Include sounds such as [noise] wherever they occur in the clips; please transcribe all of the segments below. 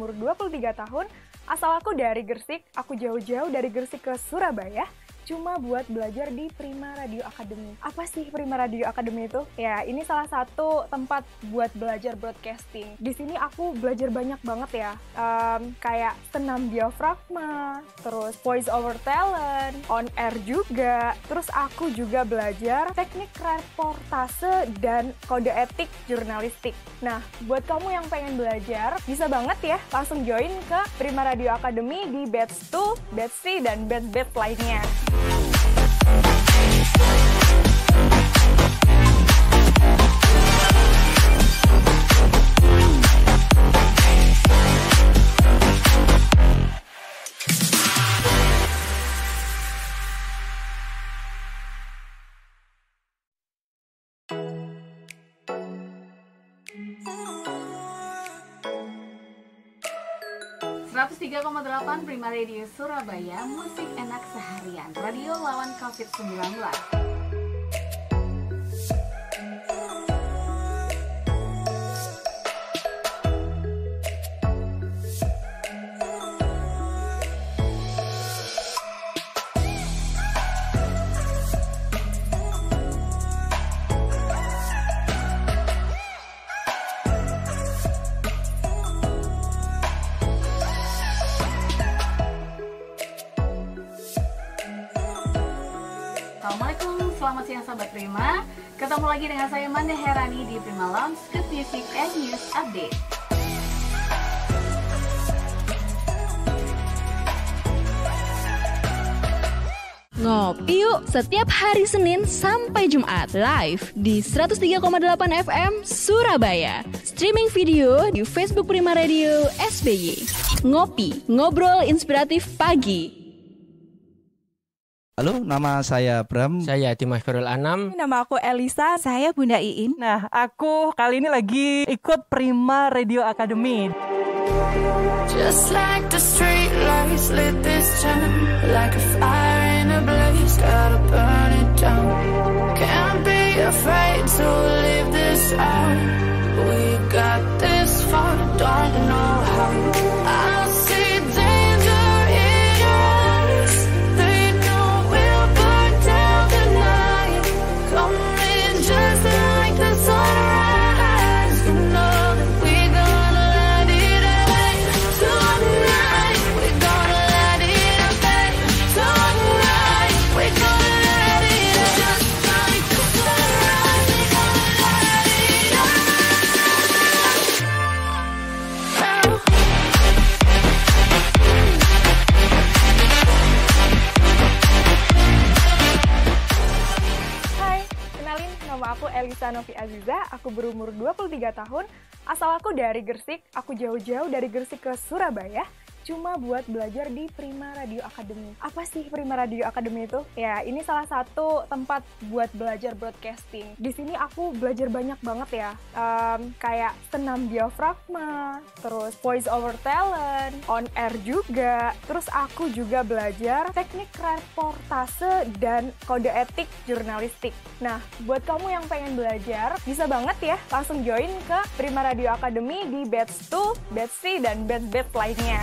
Umur 23 tahun, asal aku dari Gersik, aku jauh-jauh dari Gersik ke Surabaya, cuma buat belajar di Prima Radio Academy. Apa sih Prima Radio Academy itu? Ya, ini salah satu tempat buat belajar broadcasting. Di sini aku belajar banyak banget ya, um, kayak senam diafragma, terus voice over talent, on air juga. Terus aku juga belajar teknik reportase dan kode etik jurnalistik. Nah, buat kamu yang pengen belajar, bisa banget ya langsung join ke Prima Radio Academy di batch 2, batch C, dan batch-batch lainnya. Bye. 103,8 Prima Radio Surabaya Musik enak seharian. Radio lawan COVID-19 Lagi dengan saya Manda Herani di Prima Lounge Good Music and News Update Ngopi yuk setiap hari Senin sampai Jumat live di 103,8 FM Surabaya. Streaming video di Facebook Prima Radio SBY. Ngopi, ngobrol inspiratif pagi. Halo, nama saya Bram. Saya Dimas Ferul Anam. Nama aku Elisa. Saya Bunda Iin. Nah, aku kali ini lagi ikut Prima Radio Academy. Just like the street lights lit this town Like a fire in a blaze, gotta burn it down Can't be afraid to leave this out We got this far, don't know how Elisa Novi Aziza, aku berumur 23 tahun, asal aku dari Gersik, aku jauh-jauh dari Gersik ke Surabaya, cuma buat belajar di Prima Radio Academy. Apa sih Prima Radio Academy itu? Ya, ini salah satu tempat buat belajar broadcasting. Di sini aku belajar banyak banget ya, um, kayak senam diafragma, terus voice over talent, on air juga. Terus aku juga belajar teknik reportase dan kode etik jurnalistik. Nah, buat kamu yang pengen belajar, bisa banget ya langsung join ke Prima Radio Academy di batch 2, batch C, dan batch-batch lainnya.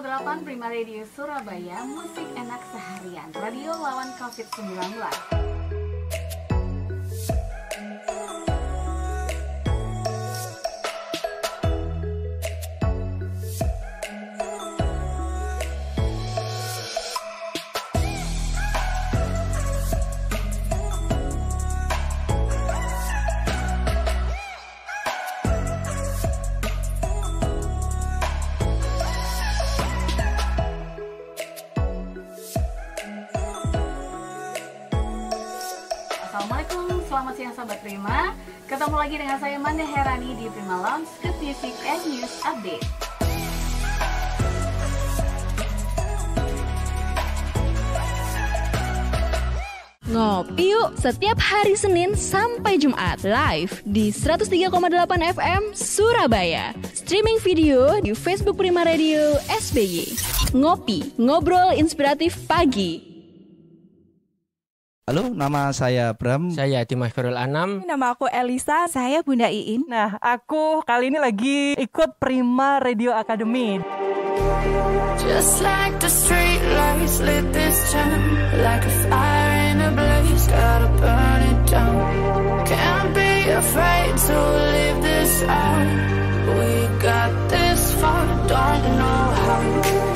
103,8 Prima Radio Surabaya Musik enak seharian. Radio lawan COVID-19 sahabat Prima Ketemu lagi dengan saya Manda Herani di Prima Lounge Good Music and News Update Ngopi yuk setiap hari Senin sampai Jumat live di 103,8 FM Surabaya. Streaming video di Facebook Prima Radio SBY. Ngopi, ngobrol inspiratif pagi. Halo, nama saya Bram. Saya Dimas Korul Anam. Nama aku Elisa. Saya Bunda Iin. Nah, aku kali ini lagi ikut Prima Radio Academy. Just like the street lights lit this town Like a fire in a blaze, gotta burn it down Can't be afraid to leave this out We got this far, don't know how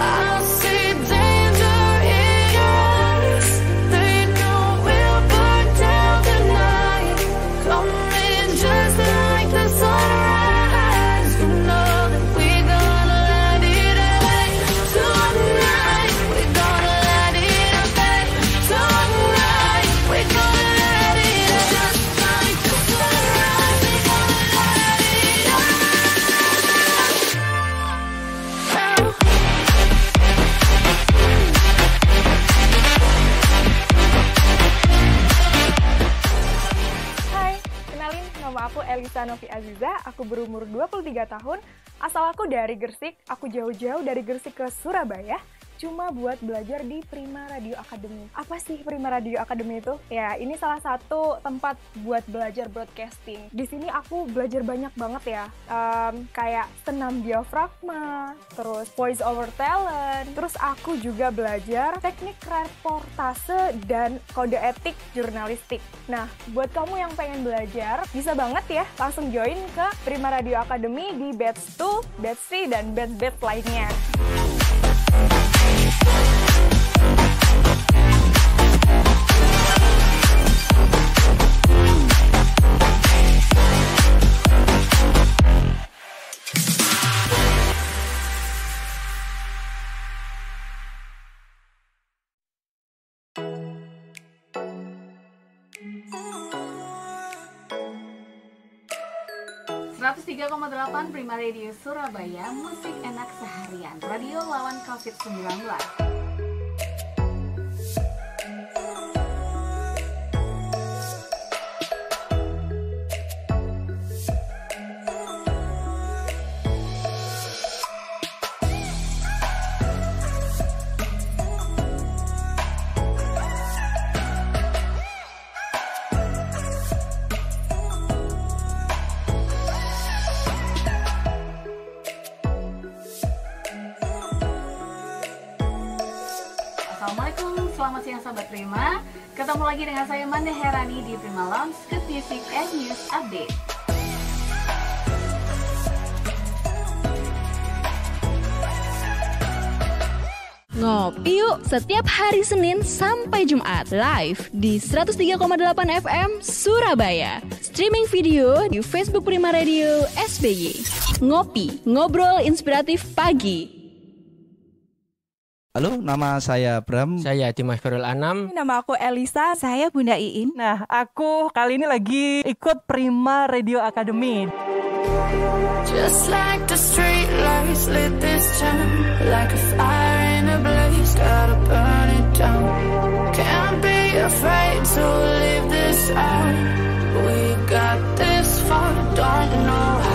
berumur 23 tahun, asal aku dari Gersik, aku jauh-jauh dari Gersik ke Surabaya, cuma buat belajar di Prima Radio Academy. Apa sih Prima Radio Academy itu? Ya, ini salah satu tempat buat belajar broadcasting. Di sini aku belajar banyak banget ya, Em, kayak senam diafragma, terus voice over talent, terus aku juga belajar teknik reportase dan kode etik jurnalistik. Nah, buat kamu yang pengen belajar, bisa banget ya langsung join ke Prima Radio Academy di batch 2, batch 3, dan batch-batch lainnya. Thank 103,8 Prima Radio Surabaya, musik enak seharian, radio lawan COVID-19. Selamat siang sahabat Prima. Ketemu lagi dengan saya Manda Herani di Prima Lounge ke Music and News Update. Ngopi yuk setiap hari Senin sampai Jumat live di 103,8 FM Surabaya. Streaming video di Facebook Prima Radio SBY. Ngopi, ngobrol inspiratif pagi. Halo, nama saya Bram. Saya Dimas Korul Anam. Nama aku Elisa. Saya Bunda Iin. Nah, aku kali ini lagi ikut Prima Radio Academy. Just like the street lights lit this town Like a fire in a blaze, gotta burn it down Can't be afraid to leave this out We got this far, don't know how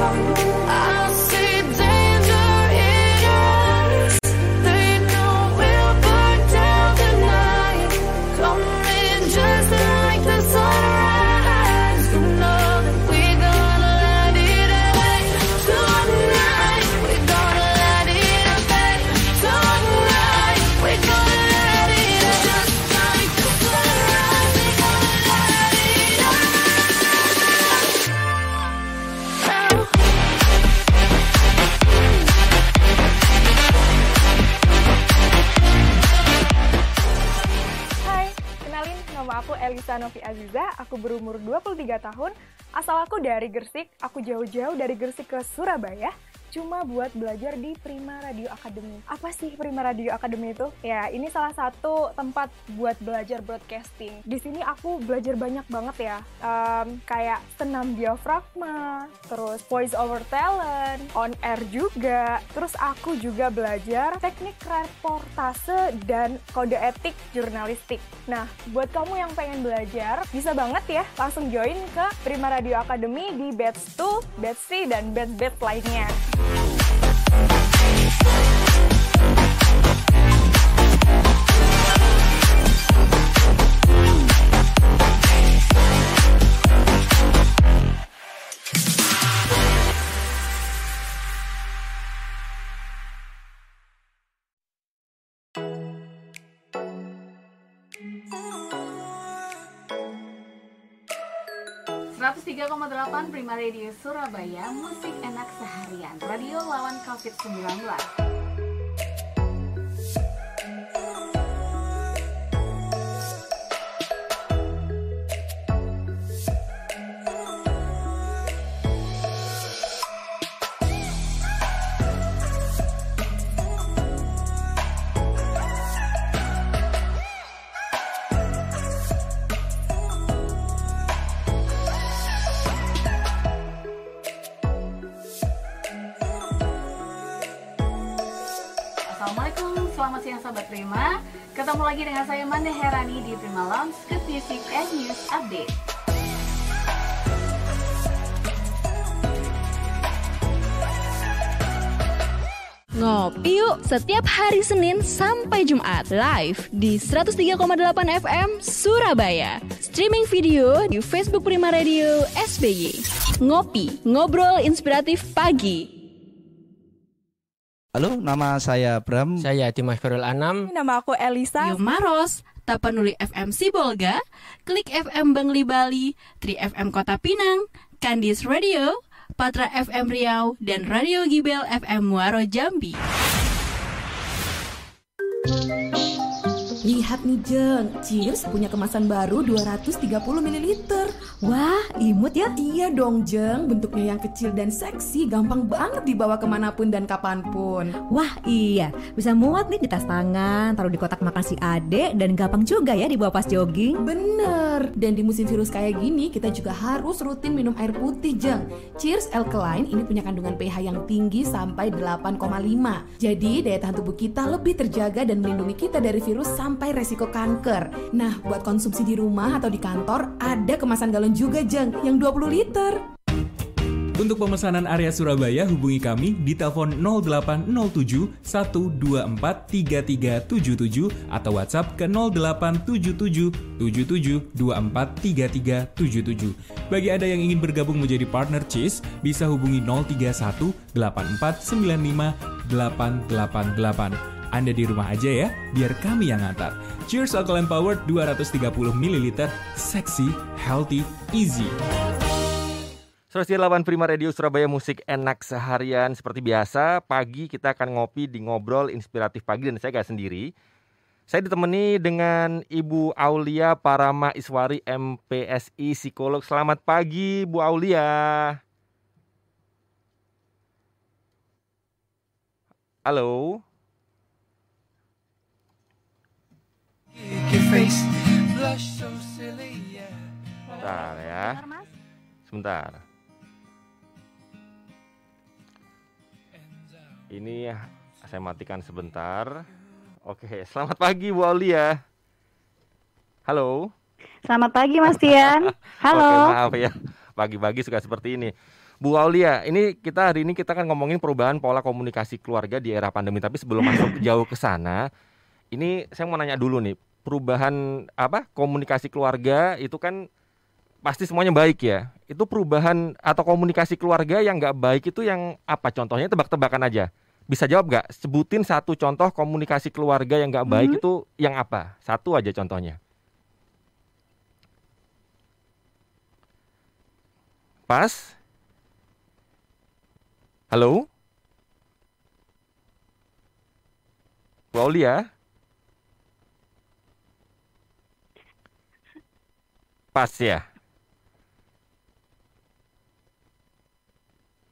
Elisa Novi Aziza, aku berumur 23 tahun, asal aku dari Gersik, aku jauh-jauh dari Gersik ke Surabaya, cuma buat belajar di Prima Radio Academy. Apa sih Prima Radio Academy itu? Ya, ini salah satu tempat buat belajar broadcasting. Di sini aku belajar banyak banget ya, Em, kayak senam diafragma, terus voice over talent, on air juga. Terus aku juga belajar teknik reportase dan kode etik jurnalistik. Nah, buat kamu yang pengen belajar, bisa banget ya langsung join ke Prima Radio Academy di batch 2, batch 3, dan batch-batch lainnya. Fire. Tiga 103,8 Prima Radio Surabaya Musik enak seharian. Radio lawan COVID-19 Prima Ketemu lagi dengan saya Manda Herani di Prima Lounge Good Music and News Update Ngopi yuk setiap hari Senin sampai Jumat live di 103,8 FM Surabaya. Streaming video di Facebook Prima Radio SBY. Ngopi, ngobrol inspiratif pagi. Halo, nama saya Bram. Saya Dimas Khairul Anam. Nama aku Elisa. Maros, Tapanuli FM Sibolga, Klik FM Bangli Bali, Tri FM Kota Pinang, Kandis Radio, Patra FM Riau, dan Radio Gibel FM Muaro Jambi. Lihat nih Jeng, Cheers punya kemasan baru 230 ml. Wah, imut ya? Iya dong Jeng, bentuknya yang kecil dan seksi, gampang banget dibawa ke mana pun dan kapan pun. Wah iya, bisa muat nih di tas tangan, taruh di kotak makan si adek, dan gampang juga ya dibawa pas jogging. Bener, dan di musim virus kayak gini, kita juga harus rutin minum air putih Jeng. Cheers Alkaline ini punya kandungan pH yang tinggi sampai 8,5. Jadi daya tahan tubuh kita lebih terjaga dan melindungi kita dari virus sampai resiko kanker. Nah, buat konsumsi di rumah atau di kantor, ada kemasan galon juga Jeng, yang 20 liter. Untuk pemesanan area Surabaya hubungi kami di telepon 0807 124 3377 atau WhatsApp ke 0877 77 24 3377. Bagi Anda yang ingin bergabung menjadi partner Cheese, bisa hubungi 031 84 95 888. Anda di rumah aja ya, biar kami yang ngantar. Cheers Alkaline Power 230 ml, seksi, healthy, easy. 108 Prima Radio Surabaya Musik Enak Seharian. Seperti biasa, pagi kita akan ngopi di Ngobrol Inspiratif Pagi Dan saya gak sendiri. Saya ditemani dengan Ibu Aulia Parama Iswari MPSI Psikolog. Selamat pagi Bu Aulia. Halo Bentar ya Sebentar Ini saya matikan sebentar. Oke, selamat pagi Bu Aulia. Halo. Selamat pagi Mas Tian. [laughs] Halo. Oke, maaf ya. Pagi-pagi suka seperti ini. Bu Aulia, ini kita hari ini kita akan ngomongin perubahan pola komunikasi keluarga di era pandemi. Tapi sebelum masuk jauh ke sana, ini saya mau nanya dulu nih, perubahan apa komunikasi keluarga itu kan pasti semuanya baik ya. Itu perubahan atau komunikasi keluarga yang nggak baik itu yang apa? Contohnya tebak-tebakan aja. Bisa jawab nggak? Sebutin satu contoh komunikasi keluarga yang nggak baik Mhm. itu yang apa? Satu aja contohnya. Pas? Halo? Bu Pas ya?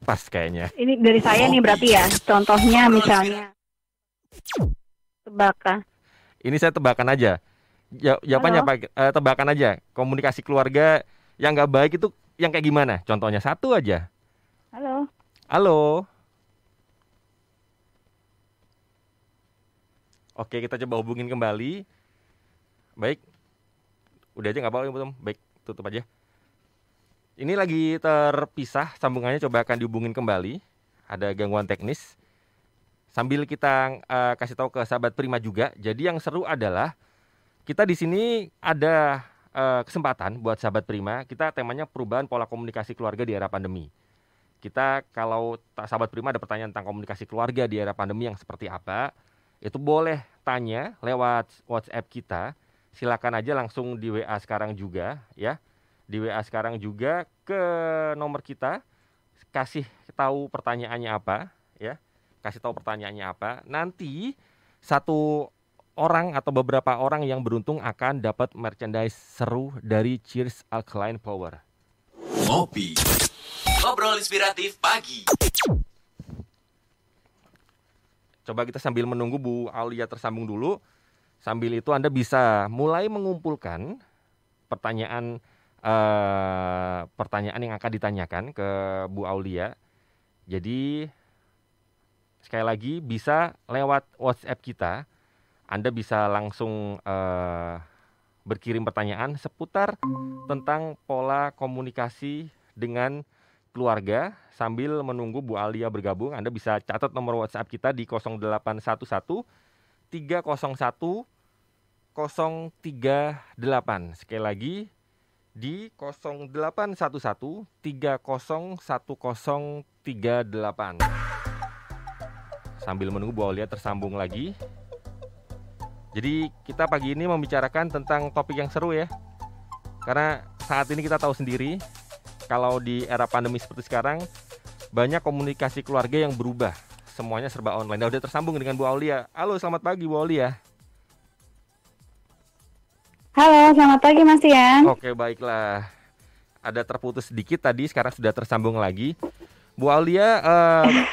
pas kayaknya. Ini dari saya nih berarti ya. Contohnya misalnya tebakan. Ini saya tebakan aja. Ja- jawabannya apa? Eh, tebakan aja. Komunikasi keluarga yang nggak baik itu yang kayak gimana? Contohnya satu aja. Halo. Halo. Oke, kita coba hubungin kembali. Baik. Udah aja nggak apa-apa, belum? Baik, tutup aja. Ini lagi terpisah sambungannya coba akan dihubungin kembali. Ada gangguan teknis. Sambil kita eh, kasih tahu ke sahabat Prima juga. Jadi yang seru adalah kita di sini ada eh, kesempatan buat sahabat Prima. Kita temanya perubahan pola komunikasi keluarga di era pandemi. Kita kalau sahabat Prima ada pertanyaan tentang komunikasi keluarga di era pandemi yang seperti apa, itu boleh tanya lewat WhatsApp kita. Silakan aja langsung di WA sekarang juga ya. Di WA sekarang juga ke nomor kita kasih tahu pertanyaannya apa ya. Kasih tahu pertanyaannya apa. Nanti satu orang atau beberapa orang yang beruntung akan dapat merchandise seru dari Cheers Alkaline Power. Ngopi. Ngobrol inspiratif pagi. Coba kita sambil menunggu Bu Aulia tersambung dulu. Sambil itu Anda bisa mulai mengumpulkan pertanyaan eh, pertanyaan yang akan ditanyakan ke Bu Aulia. Jadi sekali lagi bisa lewat WhatsApp kita. Anda bisa langsung eh, berkirim pertanyaan seputar tentang pola komunikasi dengan keluarga sambil menunggu Bu Alia bergabung. Anda bisa catat nomor WhatsApp kita di 0811 301 038. Sekali lagi di 0811 301 038. Sambil menunggu Bu Aulia tersambung lagi. Jadi kita pagi ini membicarakan tentang topik yang seru ya. Karena saat ini kita tahu sendiri kalau di era pandemi seperti sekarang banyak komunikasi keluarga yang berubah. Semuanya serba online. Nah, udah tersambung dengan Bu Aulia. Halo, selamat pagi Bu Aulia. Halo, selamat pagi Mas Tian. Oke, baiklah. Ada terputus sedikit tadi, sekarang sudah tersambung lagi. Bu Aulia, eh,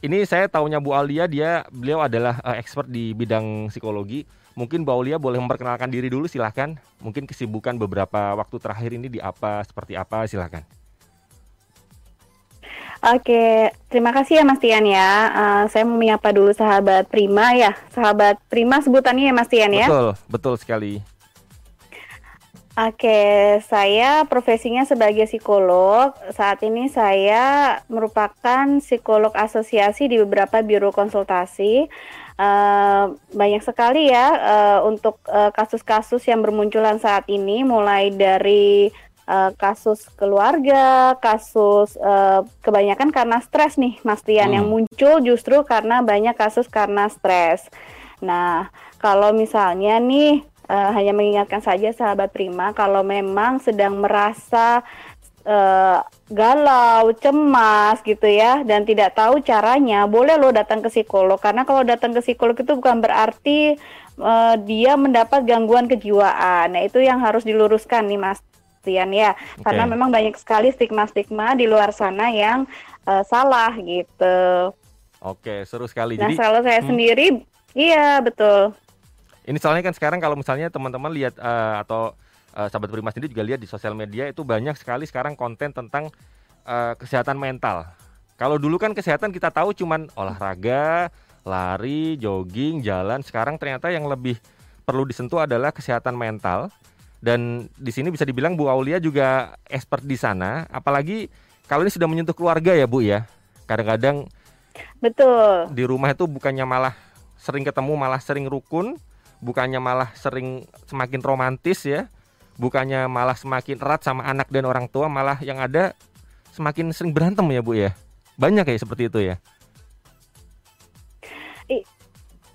ini saya taunya Bu Aulia, dia beliau adalah eh, expert di bidang psikologi. Mungkin Bu Aulia boleh memperkenalkan diri dulu, silahkan. Mungkin kesibukan beberapa waktu terakhir ini di apa, seperti apa, silahkan. Oke, terima kasih ya Mas Tian ya. Eh, saya mau menyapa dulu sahabat Prima ya. Sahabat Prima sebutannya ya Mas Tian ya. Betul, betul sekali. Oke, saya profesinya sebagai psikolog. Saat ini saya merupakan psikolog asosiasi di beberapa biro konsultasi. Eh, banyak sekali ya eh, untuk kasus-kasus yang bermunculan saat ini, mulai dari eh, kasus keluarga, kasus eh, kebanyakan karena stres nih, Mas Tian, Hmm. yang muncul justru karena banyak kasus karena stres. Nah, kalau misalnya nih eh, hanya mengingatkan saja sahabat Prima kalau memang sedang merasa eh, galau, cemas gitu ya dan tidak tahu caranya, boleh lo datang ke psikolog karena kalau datang ke psikolog itu bukan berarti eh, dia mendapat gangguan kejiwaan. Nah, itu yang harus diluruskan nih Mas Tian ya. Karena memang banyak sekali stigma-stigma di luar sana yang eh, salah gitu. Oke, seru sekali. Nah, Jadi, kalau saya hmm. sendiri iya betul. Ini soalnya kan sekarang kalau misalnya teman-teman lihat eh, atau eh, sahabat Prima sendiri juga lihat di sosial media itu banyak sekali sekarang konten tentang eh, kesehatan mental. Kalau dulu kan kesehatan kita tahu cuman olahraga, lari, jogging, jalan. Sekarang ternyata yang lebih perlu disentuh adalah kesehatan mental. Dan di sini bisa dibilang Bu Aulia juga expert di sana. Apalagi kalau ini sudah menyentuh keluarga ya Bu ya. Kadang-kadang Betul. di rumah itu bukannya malah sering ketemu malah sering rukun bukannya malah sering semakin romantis ya bukannya malah semakin erat sama anak dan orang tua malah yang ada semakin sering berantem ya bu ya banyak ya seperti itu ya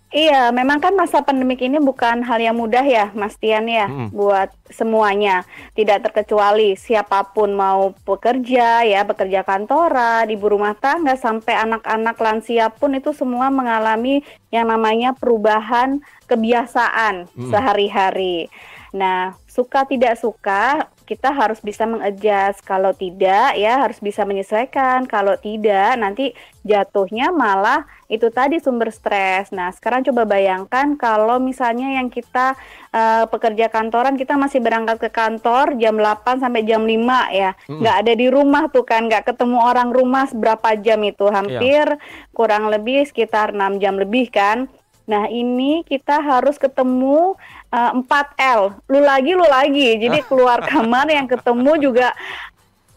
Iya, memang kan masa pandemik ini bukan hal yang mudah ya, Mas Tian ya, Mm-mm. buat semuanya. Tidak terkecuali siapa pun mau pekerja ya, pekerja kantoran, ibu rumah tangga sampai anak-anak lansia pun itu semua mengalami yang namanya perubahan kebiasaan Mm. sehari-hari. Nah, suka tidak suka kita harus bisa mengadjust. Kalau tidak, ya harus bisa menyesuaikan. Kalau tidak, nanti jatuhnya malah itu tadi sumber stres. Nah, sekarang coba bayangkan kalau misalnya yang kita uh, pekerja kantoran, kita masih berangkat ke kantor jam 8 sampai jam 5 ya. Mm. Nggak ada di rumah tuh kan, nggak ketemu orang rumah berapa jam itu. Hampir kurang lebih sekitar 6 jam lebih kan. Nah, ini kita harus ketemu uh, 4L. Lu lagi, lu lagi. Jadi [laughs] keluar kamar yang ketemu juga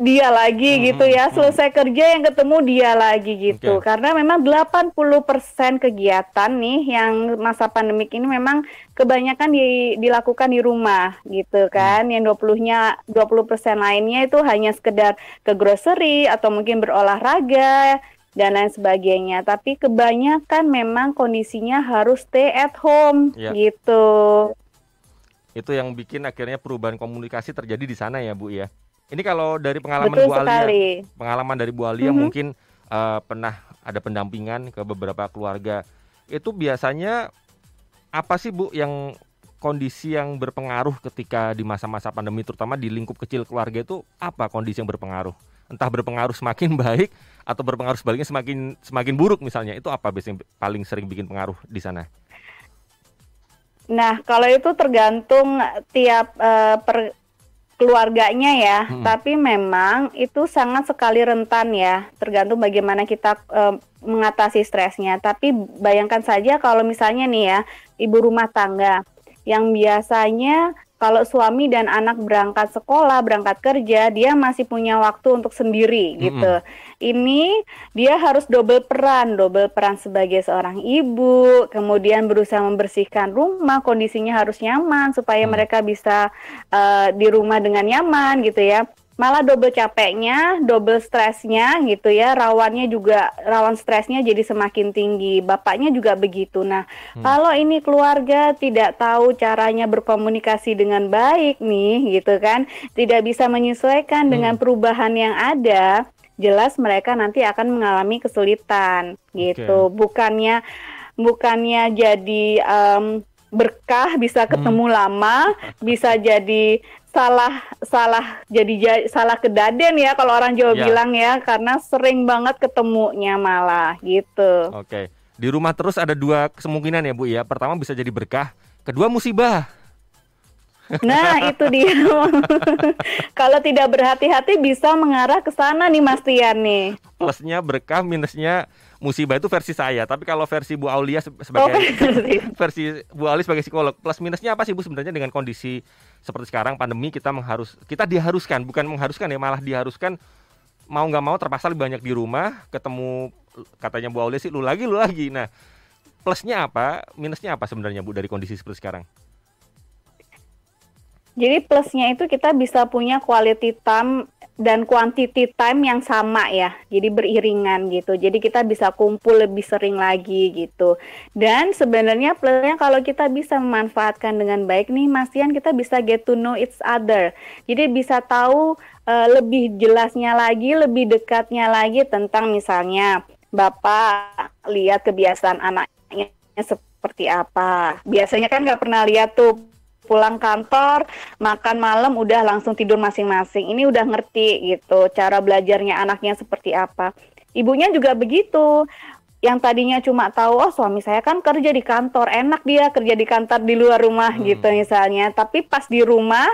dia lagi gitu ya. Selesai kerja yang ketemu dia lagi gitu. Oke. Karena memang 80% kegiatan nih yang masa pandemik ini memang kebanyakan di- dilakukan di rumah gitu kan. Yang 20-nya 20% lainnya itu hanya sekedar ke grocery atau mungkin berolahraga dan lain sebagainya. Tapi kebanyakan memang kondisinya harus stay at home Iya. gitu. Itu yang bikin akhirnya perubahan komunikasi terjadi di sana ya Bu ya. Ini kalau dari pengalaman Betul Bu Alia, sekali. pengalaman dari Bu Alia Mhm. mungkin eh, pernah ada pendampingan ke beberapa keluarga. Itu biasanya apa sih Bu yang kondisi yang berpengaruh ketika di masa-masa pandemi terutama di lingkup kecil keluarga itu apa kondisi yang berpengaruh? Entah berpengaruh semakin baik atau berpengaruh sebaliknya semakin semakin buruk misalnya. Itu apa biasanya paling sering bikin pengaruh di sana? Nah, kalau itu tergantung tiap eh, per keluarganya ya, Hmm. tapi memang itu sangat sekali rentan ya, tergantung bagaimana kita eh, mengatasi stresnya. Tapi bayangkan saja kalau misalnya nih ya, ibu rumah tangga yang biasanya kalau suami dan anak berangkat sekolah, berangkat kerja, dia masih punya waktu untuk sendiri gitu. Ini dia harus double peran, double peran sebagai seorang ibu, kemudian berusaha membersihkan rumah, kondisinya harus nyaman supaya mereka bisa eh, di rumah dengan nyaman gitu ya. Malah double capeknya, double stresnya gitu ya, rawannya juga rawan stresnya jadi semakin tinggi. Bapaknya juga begitu. Nah, kalau ini keluarga tidak tahu caranya berkomunikasi dengan baik nih gitu kan, tidak bisa menyesuaikan dengan perubahan yang ada, jelas mereka nanti akan mengalami kesulitan gitu. Bukannya bukannya jadi em, berkah bisa ketemu lama, bisa [laughs] jadi salah salah jadi ja- salah kedaden ya kalau orang Jawa Ya. bilang ya karena sering banget ketemunya malah gitu. Oke. Di rumah terus ada dua kemungkinan ya Bu ya. Pertama bisa jadi berkah, kedua musibah. Nah, itu dia. [laughs] Kalau tidak berhati-hati bisa mengarah ke sana nih Mas Tian nih. Plusnya berkah, minusnya musibah itu versi saya. Tapi kalau versi Bu Aulia se- sebagai Oh, [laughs] versi. [laughs] versi Bu Aulia sebagai psikolog, plus minusnya apa sih Bu sebenarnya dengan kondisi seperti sekarang pandemi kita mengharus kita diharuskan bukan mengharuskan ya malah diharuskan mau nggak mau terpaksa lebih banyak di rumah ketemu katanya Bu Aulia sih lu lagi lu lagi. Nah, plusnya apa, minusnya apa sebenarnya Bu dari kondisi seperti sekarang? Jadi plusnya itu kita bisa punya quality time dan quantity time yang sama ya. Jadi beriringan gitu. Jadi kita bisa kumpul lebih sering lagi gitu. Dan sebenarnya plusnya kalau kita bisa memanfaatkan dengan baik nih Mas Tian kita bisa get to know each other. Jadi bisa tahu eh, lebih jelasnya lagi, lebih dekatnya lagi tentang misalnya Bapak lihat kebiasaan anaknya seperti apa. Biasanya kan nggak pernah lihat tuh pulang kantor, makan malam udah langsung tidur masing-masing. Ini udah ngerti gitu cara belajarnya anaknya seperti apa. Ibunya juga begitu. Yang tadinya cuma tahu oh suami saya kan kerja di kantor, enak dia kerja di kantor di luar rumah gitu misalnya. Tapi pas di rumah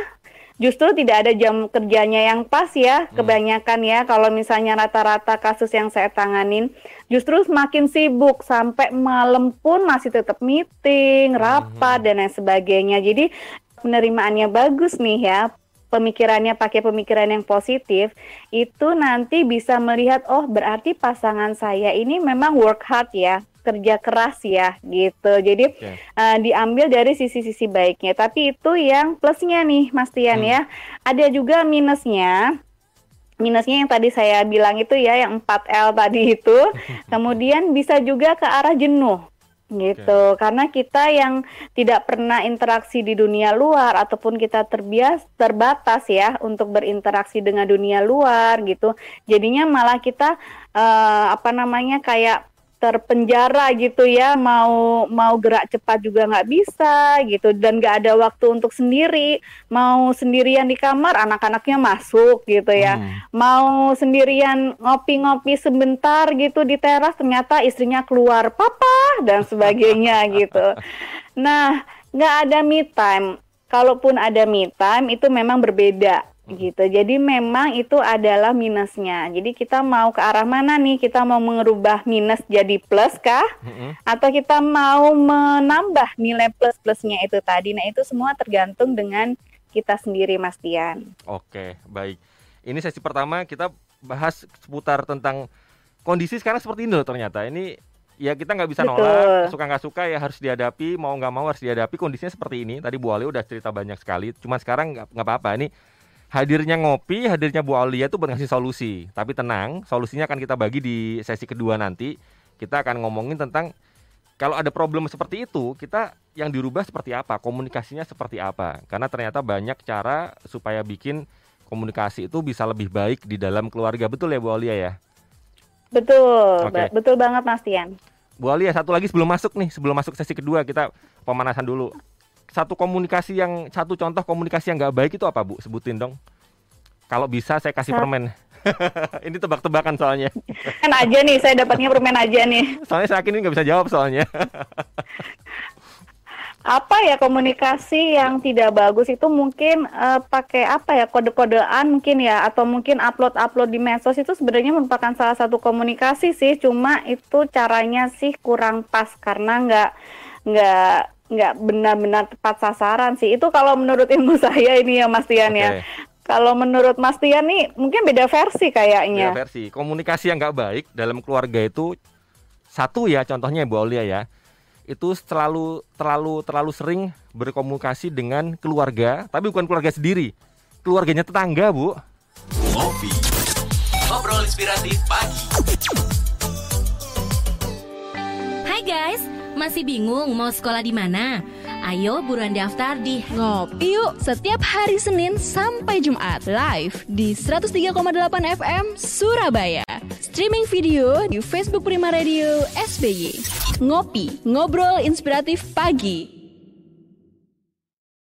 justru tidak ada jam kerjanya yang pas ya kebanyakan ya kalau misalnya rata-rata kasus yang saya tanganin. Justru semakin sibuk sampai malam pun masih tetap meeting rapat dan lain sebagainya. Jadi penerimaannya bagus nih ya pemikirannya pakai pemikiran yang positif itu nanti bisa melihat oh berarti pasangan saya ini memang work hard ya kerja keras ya gitu jadi uh, diambil dari sisi-sisi baiknya. Tapi itu yang plusnya nih, Mas Tian ya. Ada juga minusnya. Minusnya yang tadi saya bilang itu ya, yang 4L tadi itu. [laughs] Kemudian bisa juga ke arah jenuh gitu. Karena kita yang tidak pernah interaksi di dunia luar ataupun kita terbias terbatas ya untuk berinteraksi dengan dunia luar gitu. Jadinya malah kita uh, apa namanya kayak terpenjara gitu ya mau mau gerak cepat juga nggak bisa gitu. Dan nggak ada waktu untuk sendiri. Mau sendirian di kamar anak-anaknya masuk gitu ya. Mau sendirian ngopi-ngopi sebentar gitu di teras ternyata istrinya keluar papa dan sebagainya [laughs] gitu. Nah nggak ada me time. Kalaupun ada me time itu memang berbeda gitu. Jadi memang itu adalah minusnya. Jadi kita mau ke arah mana nih? Kita mau merubah minus jadi plus kah? Atau kita mau menambah nilai plus-plusnya itu tadi? Nah itu semua tergantung dengan kita sendiri Mas Tian. Oke, baik. Ini sesi pertama kita bahas seputar tentang kondisi sekarang seperti ini loh ternyata. Ini ya kita nggak bisa Betul. nolak, suka nggak suka ya harus dihadapi, mau nggak mau harus dihadapi. Kondisinya seperti ini. Tadi Bu Ali udah cerita banyak sekali. Cuma sekarang nggak apa-apa. Ini hadirnya ngopi, hadirnya Bu Aulia itu ngasih solusi. Tapi tenang, solusinya akan kita bagi di sesi kedua nanti. Kita akan ngomongin tentang kalau ada problem seperti itu, kita yang dirubah seperti apa, komunikasinya seperti apa. Karena ternyata banyak cara supaya bikin komunikasi itu bisa lebih baik di dalam keluarga. Betul ya Bu Aulia ya? Betul, ba- betul banget Mas Tian. Bu Alia satu lagi sebelum masuk nih, sebelum masuk sesi kedua kita pemanasan dulu. Satu komunikasi yang satu contoh komunikasi yang nggak baik itu apa Bu? Sebutin dong. Kalau bisa saya kasih permen. [laughs] ini tebak-tebakan soalnya. Kan aja nih, saya dapatnya permen aja nih. Soalnya saya yakin ini nggak bisa jawab soalnya. [laughs] apa ya komunikasi yang tidak bagus itu mungkin eh, pakai apa ya kode-kodean mungkin ya atau mungkin upload-upload di medsos itu sebenarnya merupakan salah satu komunikasi sih cuma itu caranya sih kurang pas karena nggak nggak nggak benar-benar tepat sasaran sih itu kalau menurut ilmu [laughs] saya ini ya Mas Tian ya Oke. kalau menurut Mas Tian nih mungkin beda versi kayaknya Beda versi. Komunikasi yang nggak baik dalam keluarga itu satu ya contohnya Bu Aulia ya. Itu selalu terlalu terlalu sering berkomunikasi dengan keluarga, tapi bukan keluarga sendiri. Keluarganya tetangga, Bu. Ngopi. Ngobrol inspiratif pagi. Hai guys, masih bingung mau sekolah di mana? Ayo buruan daftar di Ngopi yuk setiap hari Senin sampai Jumat live di 103,8 FM Surabaya. Streaming video di Facebook Prima Radio SBY. Ngopi, ngobrol inspiratif pagi.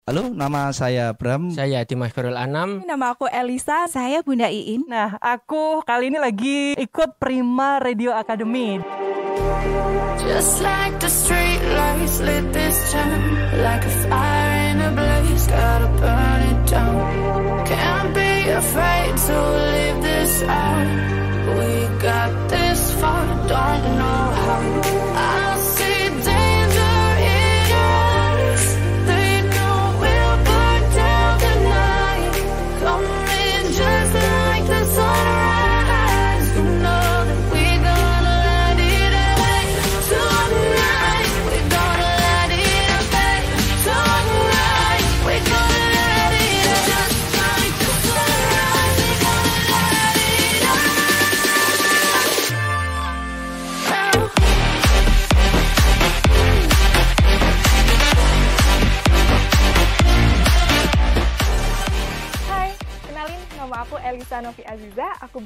Halo, nama saya Bram. Saya Dimas Khairul Anam. Nama aku Elisa. Saya Bunda Iin. Nah, aku kali ini lagi ikut Prima Radio Academy. Just like the street lights lit this town Like a fire in a blaze, gotta burn it down Can't be afraid to leave this out We got this far, don't know how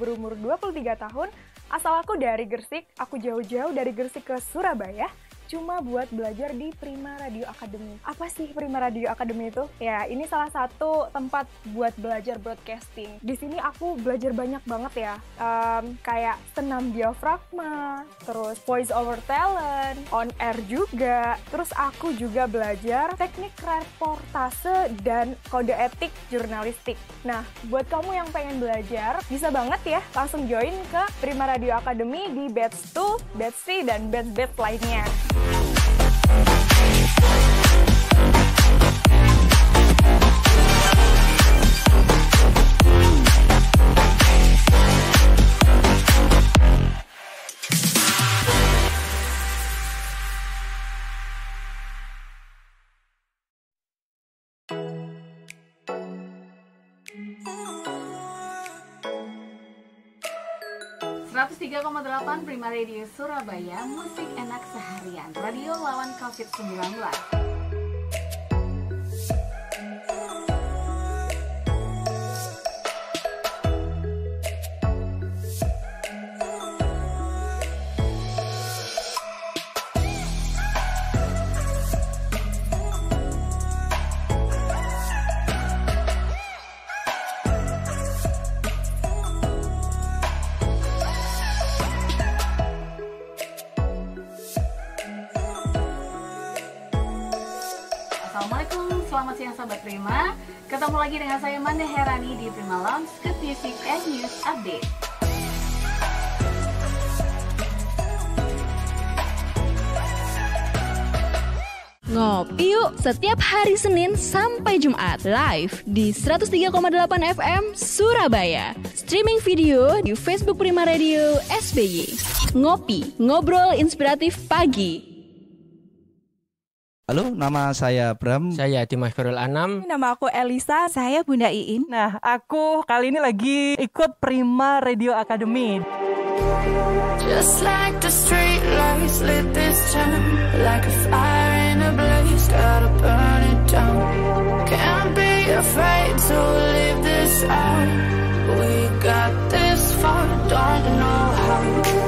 berumur 23 tahun, asal aku dari Gersik, aku jauh-jauh dari Gersik ke Surabaya, cuma buat belajar di Prima Radio Academy. Apa sih Prima Radio Academy itu? Ya, ini salah satu tempat buat belajar broadcasting. Di sini aku belajar banyak banget ya, Em, kayak senam diafragma, terus voice over talent, on air juga, terus aku juga belajar teknik reportase dan kode etik jurnalistik. Nah, buat kamu yang pengen belajar, bisa banget ya langsung join ke Prima Radio Academy di batch 2, batch 3, dan batch-batch lainnya. Thank you. Tiga 103,8 Prima Radio Surabaya Musik enak seharian. Radio lawan COVID-19 sahabat Prima. Ketemu lagi dengan saya Manda Herani di Prima Lounge ke TV and News Update. Ngopi yuk setiap hari Senin sampai Jumat live di 103,8 FM Surabaya. Streaming video di Facebook Prima Radio SBY. Ngopi, ngobrol inspiratif pagi. Halo, nama saya Bram. Saya Dimas Khairul Anam. Nama aku Elisa. Saya Bunda Iin. Nah, aku kali ini lagi ikut Prima Radio Academy. Just like the street lights lit this town Like a fire in a blaze, gotta burn it down Can't be afraid to leave this out We got this far, don't know how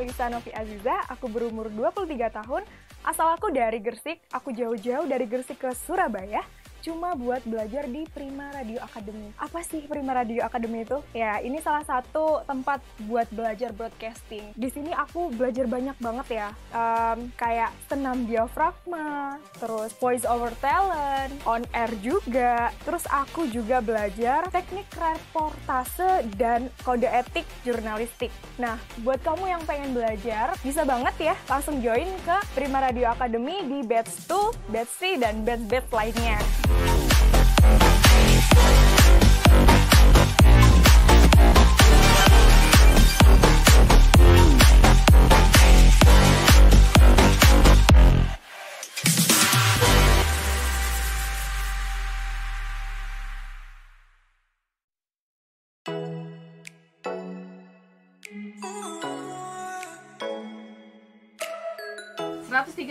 nama aku Elisa Novi Aziza, aku berumur 23 tahun, asal aku dari Gersik, aku jauh-jauh dari Gersik ke Surabaya, cuma buat belajar di Prima Radio Academy. Apa sih Prima Radio Academy itu? Ya, ini salah satu tempat buat belajar broadcasting. Di sini aku belajar banyak banget ya, Em, kayak senam diafragma, terus voice over talent, on air juga, terus aku juga belajar teknik reportase dan kode etik jurnalistik. Nah, buat kamu yang pengen belajar, bisa banget ya langsung join ke Prima Radio Academy di batch 2, batch 3, dan batch-batch lainnya. Bye.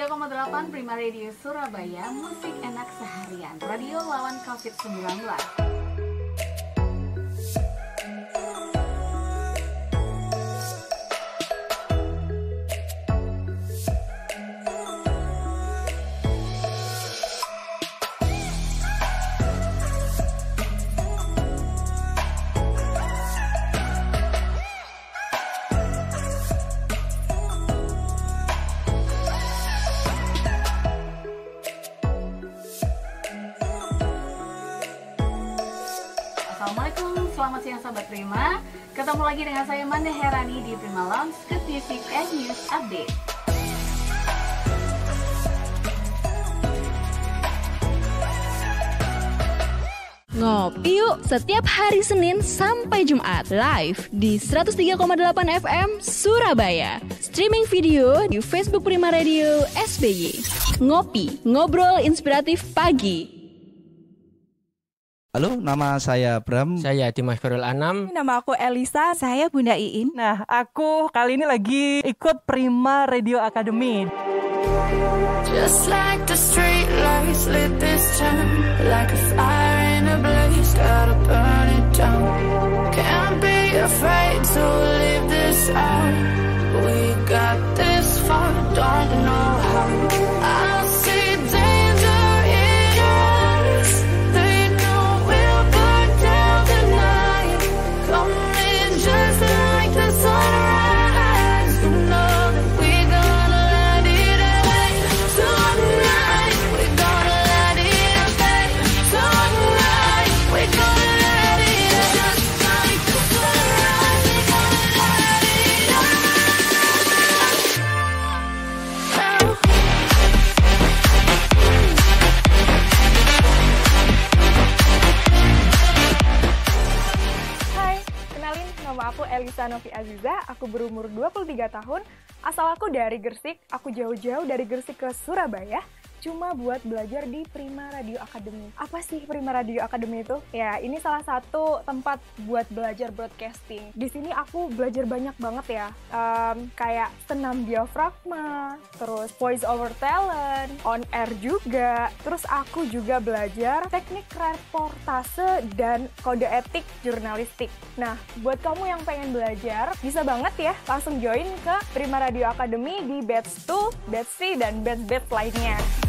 103,8 Prima Radio Surabaya, musik enak seharian, radio lawan COVID-19. Ketemu lagi dengan saya Manda Herani di Prima Lounge ke TV and News Update. Ngopi yuk setiap hari Senin sampai Jumat live di 103,8 FM Surabaya. Streaming video di Facebook Prima Radio SBY. Ngopi, ngobrol inspiratif pagi. Halo, nama saya Bram. Saya Dimas Khairul Anam. Nama aku Elisa. Saya Bunda Iin. Nah, aku kali ini lagi ikut Prima Radio Academy. Just like the street lights lit this town Like a fire in a blaze, gotta burn it down Can't be afraid to leave this out We got this far, don't know how Elisa Novi Aziza, aku berumur 23 tahun, asal aku dari Gersik, aku jauh-jauh dari Gersik ke Surabaya, cuma buat belajar di Prima Radio Academy. Apa sih Prima Radio Academy itu? Ya, ini salah satu tempat buat belajar broadcasting. Di sini aku belajar banyak banget ya, um, kayak senam diafragma, terus voice over talent, on air juga. Terus aku juga belajar teknik reportase dan kode etik jurnalistik. Nah, buat kamu yang pengen belajar, bisa banget ya langsung join ke Prima Radio Academy di batch 2, batch 3, dan batch-batch lainnya.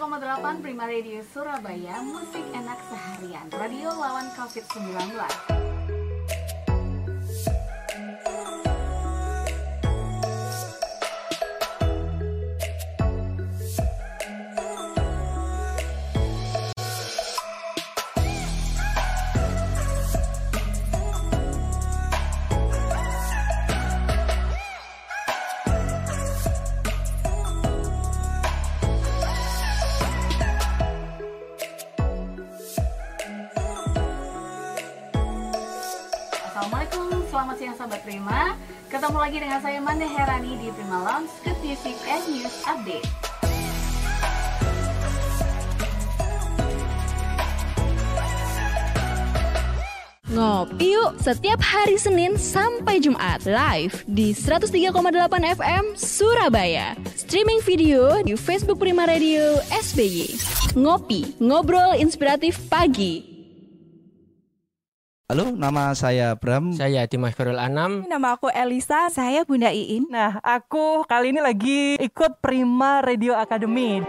Delapan Prima Radio Surabaya Musik enak seharian. Radio lawan COVID-19 dengan saya Manda Herani di Prima Lounge Ketisik and News Update Ngopi yuk setiap hari Senin sampai Jumat live di 103,8 FM Surabaya. Streaming video di Facebook Prima Radio SBY. Ngopi, ngobrol inspiratif pagi. Halo, nama saya Bram. Saya Dimas Ferul Anam. Nama aku Elisa. Saya Bunda Iin. Nah, aku kali ini lagi ikut Prima Radio Academy.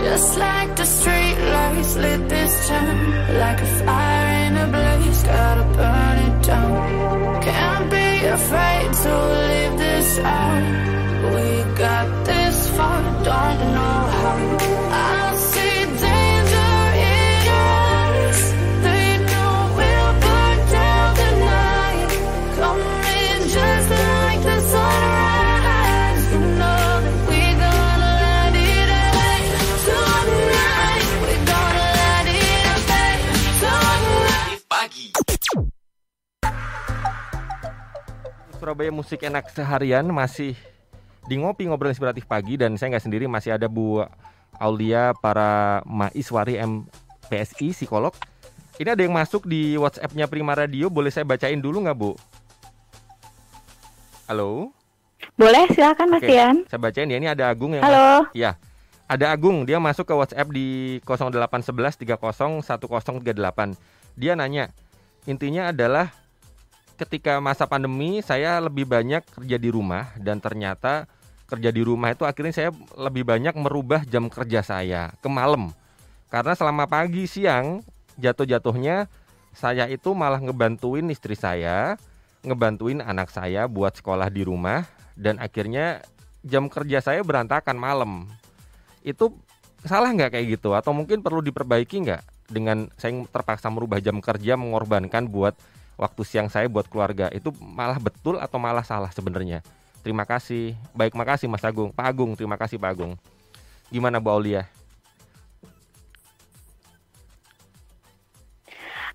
Just like the street lights lit this town Like a fire in a blaze, gotta burn it down Can't be afraid to leave this out We got this far, don't know how Surabaya Musik Enak Seharian masih di ngopi ngobrol inspiratif pagi dan saya nggak sendiri masih ada Bu Aulia para mahasiswari MPSI psikolog. Ini ada yang masuk di WhatsApp-nya Prima Radio, boleh saya bacain dulu nggak Bu? Halo. Boleh, silakan Mas Oke, Tian. Saya bacain ya ini ada Agung yang Halo. Ya. Ada Agung, dia masuk ke WhatsApp di 0811 30 1038. Dia nanya, intinya adalah ketika masa pandemi saya lebih banyak kerja di rumah dan ternyata kerja di rumah itu akhirnya saya lebih banyak merubah jam kerja saya ke malam. Karena selama pagi siang jatuh-jatuhnya saya itu malah ngebantuin istri saya, ngebantuin anak saya buat sekolah di rumah dan akhirnya jam kerja saya berantakan malam. Itu salah nggak kayak gitu atau mungkin perlu diperbaiki nggak dengan saya terpaksa merubah jam kerja mengorbankan buat waktu siang saya buat keluarga itu malah betul atau malah salah sebenarnya? Terima kasih. Baik makasih Mas Agung. Pak Agung terima kasih Pak Agung. Gimana Bu Aulia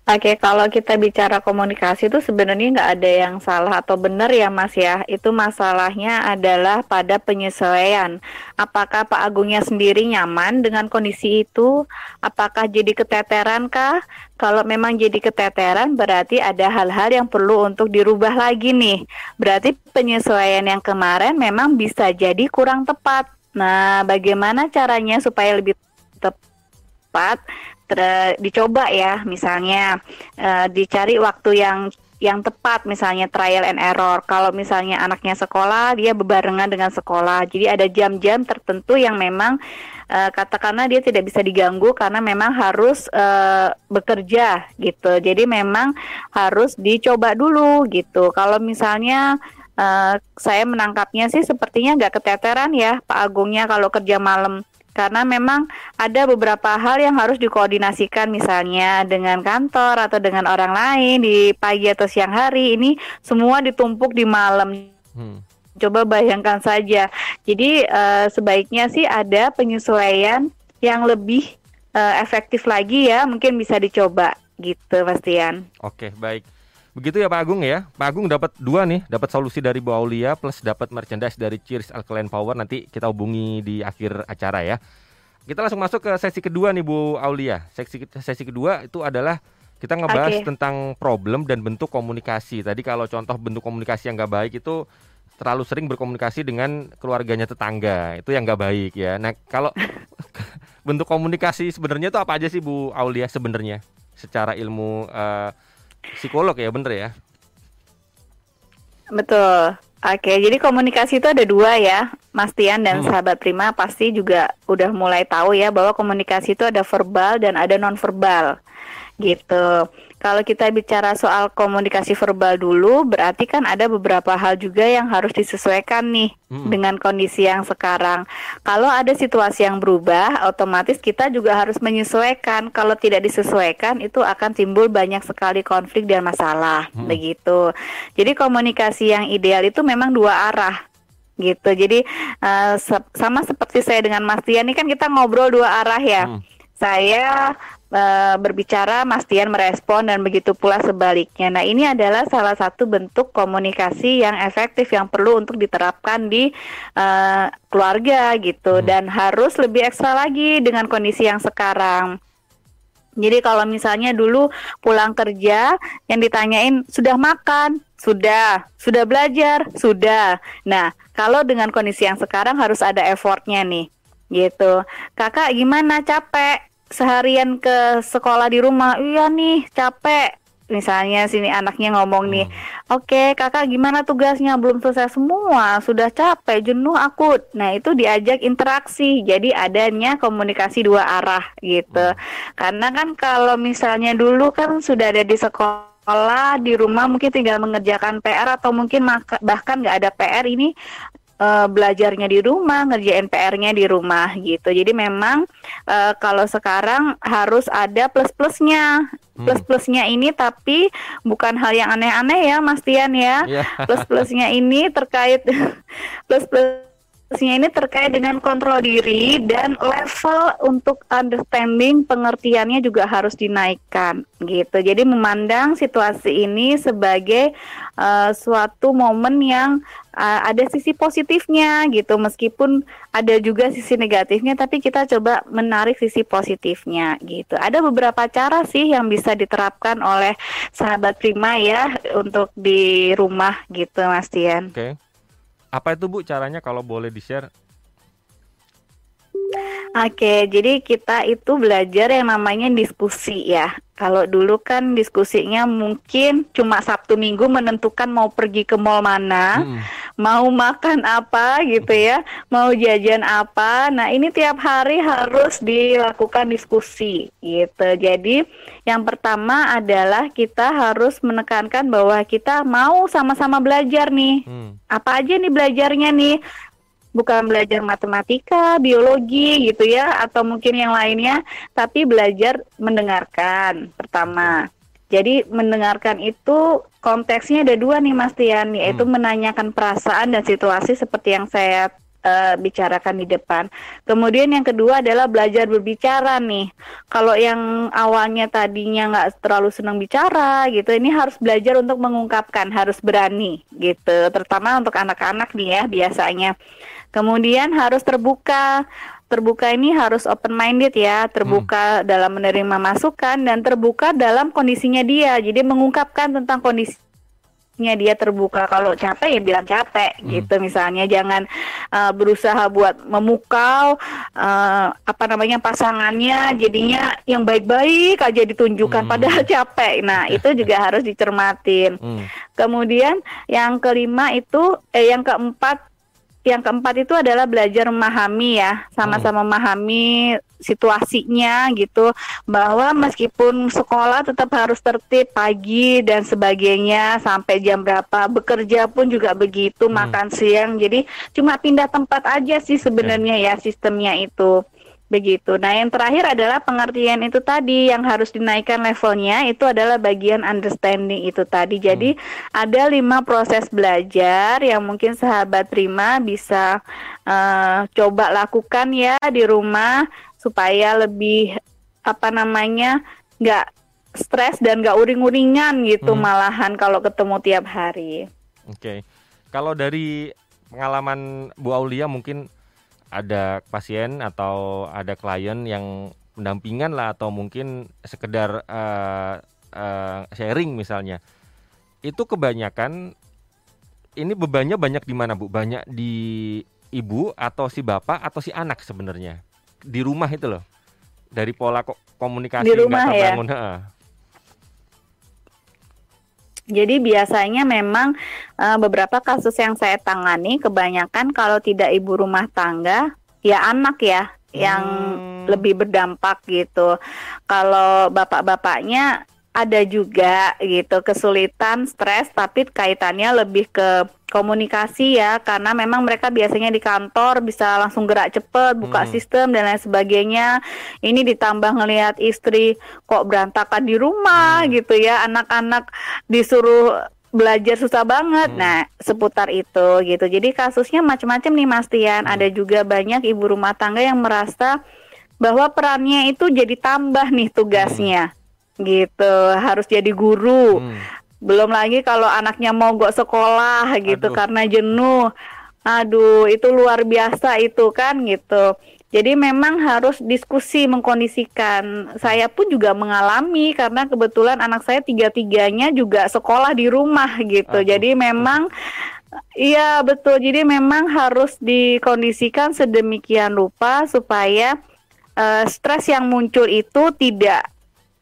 Oke, kalau kita bicara komunikasi itu sebenarnya nggak ada yang salah atau benar ya Mas ya. Itu masalahnya adalah pada penyesuaian. Apakah Pak Agungnya sendiri nyaman dengan kondisi itu? Apakah jadi keteteran kah? Kalau memang jadi keteteran berarti ada hal-hal yang perlu untuk dirubah lagi nih. Berarti penyesuaian yang kemarin memang bisa jadi kurang tepat. Nah, bagaimana caranya supaya lebih tepat? Ter- dicoba ya misalnya eh, dicari waktu yang yang tepat misalnya trial and error. Kalau misalnya anaknya sekolah dia bebarengan dengan sekolah. Jadi ada jam-jam tertentu yang memang eh, katakanlah dia tidak bisa diganggu karena memang harus eh, bekerja gitu. Jadi memang harus dicoba dulu gitu. Kalau misalnya eh, saya menangkapnya sih sepertinya nggak keteteran ya Pak Agungnya kalau kerja malam karena memang ada beberapa hal yang harus dikoordinasikan misalnya dengan kantor atau dengan orang lain di pagi atau siang hari ini semua ditumpuk di malam. Hmm. Coba bayangkan saja. Jadi uh, sebaiknya sih ada penyesuaian yang lebih uh, efektif lagi ya, mungkin bisa dicoba gitu, Bastian. Oke, baik. Begitu ya Pak Agung ya. Pak Agung dapat dua nih, dapat solusi dari Bu Aulia plus dapat merchandise dari Cheers Alkaline Power. Nanti kita hubungi di akhir acara ya. Kita langsung masuk ke sesi kedua nih Bu Aulia. Sesi sesi kedua itu adalah kita ngebahas okay. tentang problem dan bentuk komunikasi. Tadi kalau contoh bentuk komunikasi yang nggak baik itu terlalu sering berkomunikasi dengan keluarganya tetangga. Itu yang nggak baik ya. Nah kalau [laughs] bentuk komunikasi sebenarnya itu apa aja sih Bu Aulia sebenarnya secara ilmu uh, psikolog ya bener ya? Betul. Oke jadi komunikasi itu ada dua ya. Mas Tian dan hmm. sahabat Prima pasti juga udah mulai tahu ya bahwa komunikasi itu ada verbal dan ada non verbal gitu kalau kita bicara soal komunikasi verbal dulu, berarti kan ada beberapa hal juga yang harus disesuaikan nih hmm. dengan kondisi yang sekarang. Kalau ada situasi yang berubah, otomatis kita juga harus menyesuaikan. Kalau tidak disesuaikan, itu akan timbul banyak sekali konflik dan masalah, hmm. begitu. Jadi komunikasi yang ideal itu memang dua arah gitu. Jadi uh, se sama seperti saya dengan Mas Tian ini kan kita ngobrol dua arah ya. Hmm. Saya uh, berbicara, Mas Tian merespon dan begitu pula sebaliknya. Nah, ini adalah salah satu bentuk komunikasi yang efektif yang perlu untuk diterapkan di uh, keluarga gitu hmm. dan harus lebih ekstra lagi dengan kondisi yang sekarang. Jadi kalau misalnya dulu pulang kerja yang ditanyain sudah makan, sudah, sudah belajar, sudah. Nah, kalau dengan kondisi yang sekarang harus ada effortnya nih, gitu. Kakak gimana capek? Seharian ke sekolah di rumah, iya nih capek. Misalnya sini anaknya ngomong nih, hmm. oke okay, kakak gimana tugasnya belum selesai semua, sudah capek, jenuh akut. Nah itu diajak interaksi, jadi adanya komunikasi dua arah gitu. Hmm. Karena kan kalau misalnya dulu kan sudah ada di sekolah di rumah mungkin tinggal mengerjakan PR atau mungkin bahkan nggak ada PR ini uh, belajarnya di rumah, ngerjain PR-nya di rumah gitu. Jadi memang uh, kalau sekarang harus ada plus-plusnya. Hmm. Plus-plusnya ini tapi bukan hal yang aneh-aneh ya Mas Tian ya. Yeah. [laughs] Plus-plusnya ini terkait [laughs] plus-plus ini terkait dengan kontrol diri dan level untuk understanding pengertiannya juga harus dinaikkan gitu. Jadi memandang situasi ini sebagai uh, suatu momen yang uh, ada sisi positifnya gitu meskipun ada juga sisi negatifnya tapi kita coba menarik sisi positifnya gitu. Ada beberapa cara sih yang bisa diterapkan oleh sahabat Prima ya untuk di rumah gitu Mas Tian. Oke. Okay. Apa itu Bu caranya kalau boleh di-share? Oke, jadi kita itu belajar yang namanya diskusi ya. Kalau dulu kan diskusinya mungkin cuma Sabtu Minggu menentukan mau pergi ke mall mana, hmm. mau makan apa gitu ya, mau jajan apa. Nah, ini tiap hari harus dilakukan diskusi gitu. Jadi, yang pertama adalah kita harus menekankan bahwa kita mau sama-sama belajar nih. Hmm. Apa aja nih belajarnya nih? Bukan belajar matematika, biologi gitu ya atau mungkin yang lainnya, tapi belajar mendengarkan pertama. Jadi mendengarkan itu konteksnya ada dua nih Mas Tian, yaitu hmm. menanyakan perasaan dan situasi seperti yang saya uh, bicarakan di depan. Kemudian yang kedua adalah belajar berbicara nih. Kalau yang awalnya tadinya nggak terlalu senang bicara gitu, ini harus belajar untuk mengungkapkan, harus berani gitu. Terutama untuk anak-anak nih ya biasanya. Kemudian harus terbuka. Terbuka ini harus open minded ya, terbuka hmm. dalam menerima masukan dan terbuka dalam kondisinya dia. Jadi mengungkapkan tentang kondisinya dia terbuka kalau capek ya bilang capek hmm. gitu misalnya jangan uh, berusaha buat memukau uh, apa namanya pasangannya jadinya yang baik-baik aja ditunjukkan hmm. padahal capek nah itu [laughs] juga harus dicermatin hmm. kemudian yang kelima itu eh yang keempat yang keempat itu adalah belajar memahami ya, sama-sama memahami situasinya gitu bahwa meskipun sekolah tetap harus tertib pagi dan sebagainya sampai jam berapa bekerja pun juga begitu hmm. makan siang jadi cuma pindah tempat aja sih sebenarnya yeah. ya sistemnya itu Begitu. Nah, yang terakhir adalah pengertian itu tadi yang harus dinaikkan levelnya itu adalah bagian understanding itu tadi. Jadi ada lima proses belajar yang mungkin sahabat terima bisa uh, coba lakukan ya di rumah supaya lebih apa namanya nggak stres dan nggak uring-uringan gitu Hmm. malahan kalau ketemu tiap hari. Oke. Kalau dari pengalaman Bu Aulia mungkin ada pasien atau ada klien yang pendampingan lah atau mungkin sekedar eh, eh, sharing misalnya. Itu kebanyakan ini bebannya banyak di mana, Bu? Banyak di ibu atau si bapak atau si anak sebenarnya? Di rumah itu loh. Dari pola ko- komunikasi Di rumah nggak ya? terbangun, heeh. Jadi biasanya memang eh, beberapa kasus yang saya tangani kebanyakan kalau tidak ibu rumah tangga ya anak ya yang lebih berdampak gitu. Kalau bapak-bapaknya ada juga gitu kesulitan, stres tapi kaitannya lebih ke komunikasi ya karena memang mereka biasanya di kantor bisa langsung gerak cepet buka Hmm. sistem dan lain sebagainya. Ini ditambah ngelihat istri kok berantakan di rumah gitu ya, anak-anak disuruh belajar susah banget. Nah, seputar itu gitu. Jadi kasusnya macam-macam nih Mas Tian. Ada juga banyak ibu rumah tangga yang merasa bahwa perannya itu jadi tambah nih tugasnya. Gitu. Harus jadi guru. Belum lagi kalau anaknya mogok sekolah gitu Aduh. karena jenuh. Aduh, itu luar biasa itu kan gitu. Jadi memang harus diskusi mengkondisikan. Saya pun juga mengalami karena kebetulan anak saya tiga-tiganya juga sekolah di rumah gitu. Jadi memang Iya betul. Jadi memang harus dikondisikan sedemikian rupa supaya eh, stres yang muncul itu tidak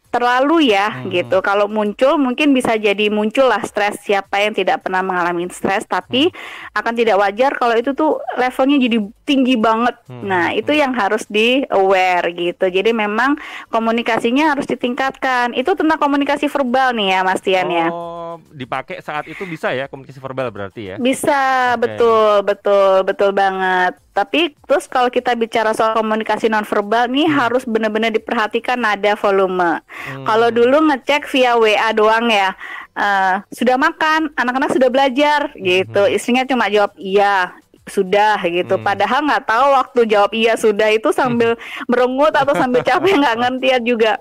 terlalu ya gitu. Kalau muncul mungkin bisa jadi muncul lah stres siapa yang tidak pernah mengalami stres tapi akan tidak wajar kalau itu tuh levelnya jadi tinggi banget. Nah, itu yang harus di aware gitu. Jadi memang komunikasinya harus ditingkatkan. Itu tentang komunikasi verbal nih ya Mas Tian ya. Oh, dipakai saat itu bisa ya komunikasi verbal berarti ya? Bisa, Oke. betul, betul, betul banget. Tapi terus kalau kita bicara soal komunikasi nonverbal nih harus benar-benar diperhatikan nada volume. Kalau dulu ngecek via WA doang ya, eh, sudah makan, anak-anak sudah belajar gitu. Istrinya cuma jawab iya, sudah gitu. Padahal nggak tahu waktu jawab iya sudah itu sambil [laughs] merengut atau sambil capek nggak ngerti juga.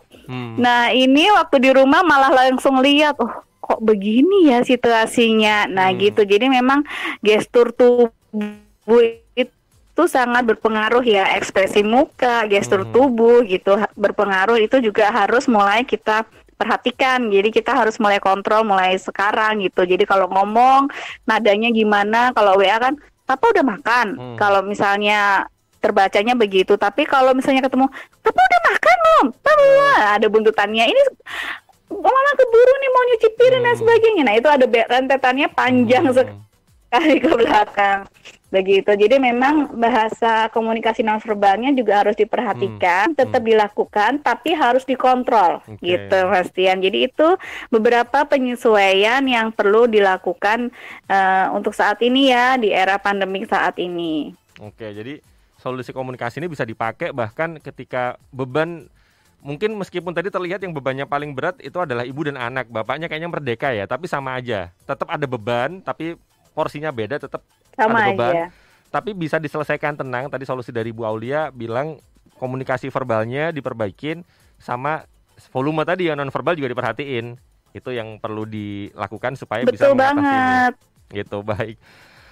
Nah ini waktu di rumah malah langsung lihat, oh kok begini ya situasinya. Nah gitu. Jadi memang gestur tubuh itu sangat berpengaruh ya ekspresi muka, gestur tubuh gitu berpengaruh itu juga harus mulai kita perhatikan. Jadi kita harus mulai kontrol mulai sekarang gitu. Jadi kalau ngomong nadanya gimana? Kalau WA kan Papa udah makan. Kalau misalnya terbacanya begitu, tapi kalau misalnya ketemu Papa udah makan belum? Papa ada buntutannya. Ini mama keburu nih mau nyuci piring dan sebagainya. Nah, itu ada rentetannya panjang sekali ke belakang. Begitu. Jadi memang bahasa komunikasi nonverbalnya juga harus diperhatikan, tetap dilakukan tapi harus dikontrol gitu Mas Tian. Jadi itu beberapa penyesuaian yang perlu dilakukan eh, untuk saat ini ya di era pandemik saat ini. Oke, jadi solusi komunikasi ini bisa dipakai bahkan ketika beban mungkin meskipun tadi terlihat yang bebannya paling berat itu adalah ibu dan anak, bapaknya kayaknya merdeka ya, tapi sama aja. Tetap ada beban, tapi porsinya beda, tetap Sama ada beban. aja. Tapi bisa diselesaikan tenang. Tadi solusi dari Bu Aulia bilang komunikasi verbalnya diperbaikin sama volume tadi yang non verbal juga diperhatiin. Itu yang perlu dilakukan supaya bisa Betul mengatasi ini. banget. Gitu, baik.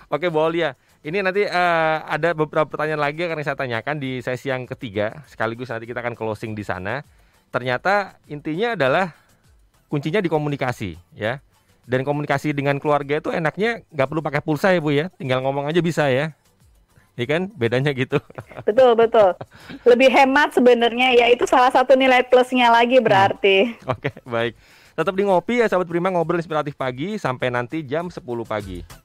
Oke, Bu Aulia. Ini nanti eh, ada beberapa pertanyaan lagi yang akan saya tanyakan di sesi yang ketiga. Sekaligus nanti kita akan closing di sana. Ternyata intinya adalah kuncinya di komunikasi, ya. Dan komunikasi dengan keluarga itu enaknya nggak perlu pakai pulsa ya Bu ya, tinggal ngomong aja bisa ya. Iya kan? Bedanya gitu. Betul, betul. Lebih hemat sebenarnya ya itu salah satu nilai plusnya lagi berarti. Oke, baik. Tetap di ngopi ya sahabat Prima ngobrol inspiratif pagi sampai nanti jam 10 pagi.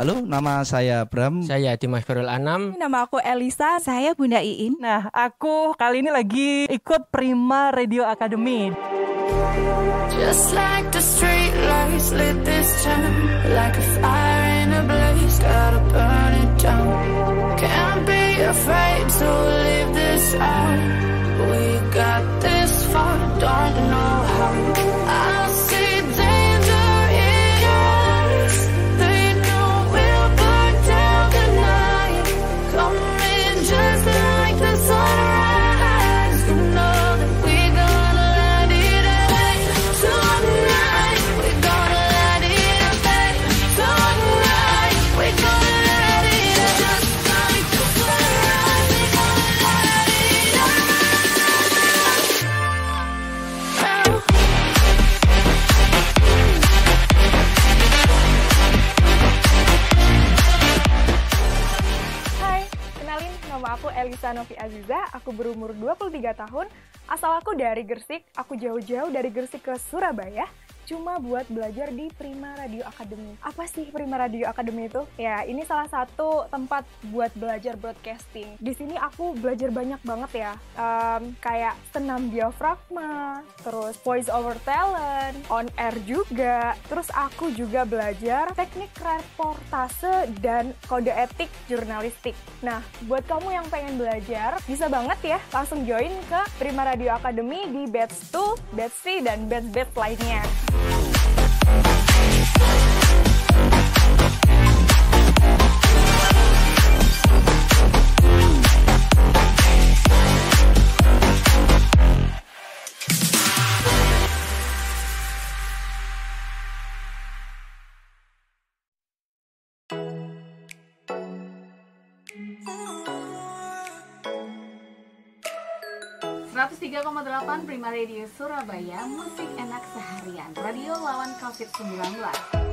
Halo, nama saya Bram. Saya Dimas Ferul Anam. Nama aku Elisa. Saya Bunda Iin. Nah, aku kali ini lagi ikut Prima Radio Academy. Just like the street lights lit this town Like a fire in a blaze, gotta burn it down Can't be afraid to leave this out We got this far, don't know how I Elisa Novi Aziza, aku berumur 23 tahun, asal aku dari Gersik, aku jauh-jauh dari Gersik ke Surabaya, cuma buat belajar di Prima Radio Academy. Apa sih Prima Radio Academy itu? Ya, ini salah satu tempat buat belajar broadcasting. Di sini aku belajar banyak banget ya, Em, kayak senam diafragma, terus voice over talent, on air juga, terus aku juga belajar teknik reportase dan kode etik jurnalistik. Nah, buat kamu yang pengen belajar, bisa banget ya langsung join ke Prima Radio Academy di batch 2, batch 3, dan batch-batch lainnya. 103,8 Prima Radio Surabaya Musik enak seharian. Radio lawan COVID-19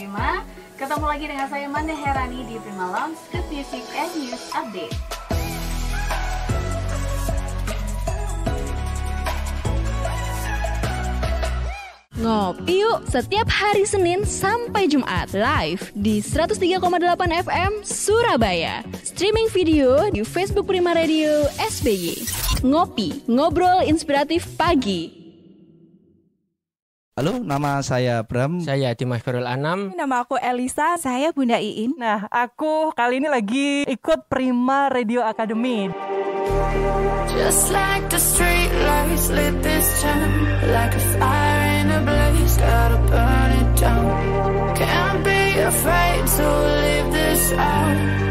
Prima Ketemu lagi dengan saya Manda Herani di Prima Lounge Good Music and News Update Ngopi yuk setiap hari Senin sampai Jumat live di 103,8 FM Surabaya. Streaming video di Facebook Prima Radio SBY. Ngopi, ngobrol inspiratif pagi. Halo, nama saya Bram. Saya Dimas Ferul Anam. Nama aku Elisa. Saya Bunda Iin. Nah, aku kali ini lagi ikut Prima Radio Academy. Just like the street lights lit this town Like a fire in a blaze, gotta burn it down Can't be afraid to leave this out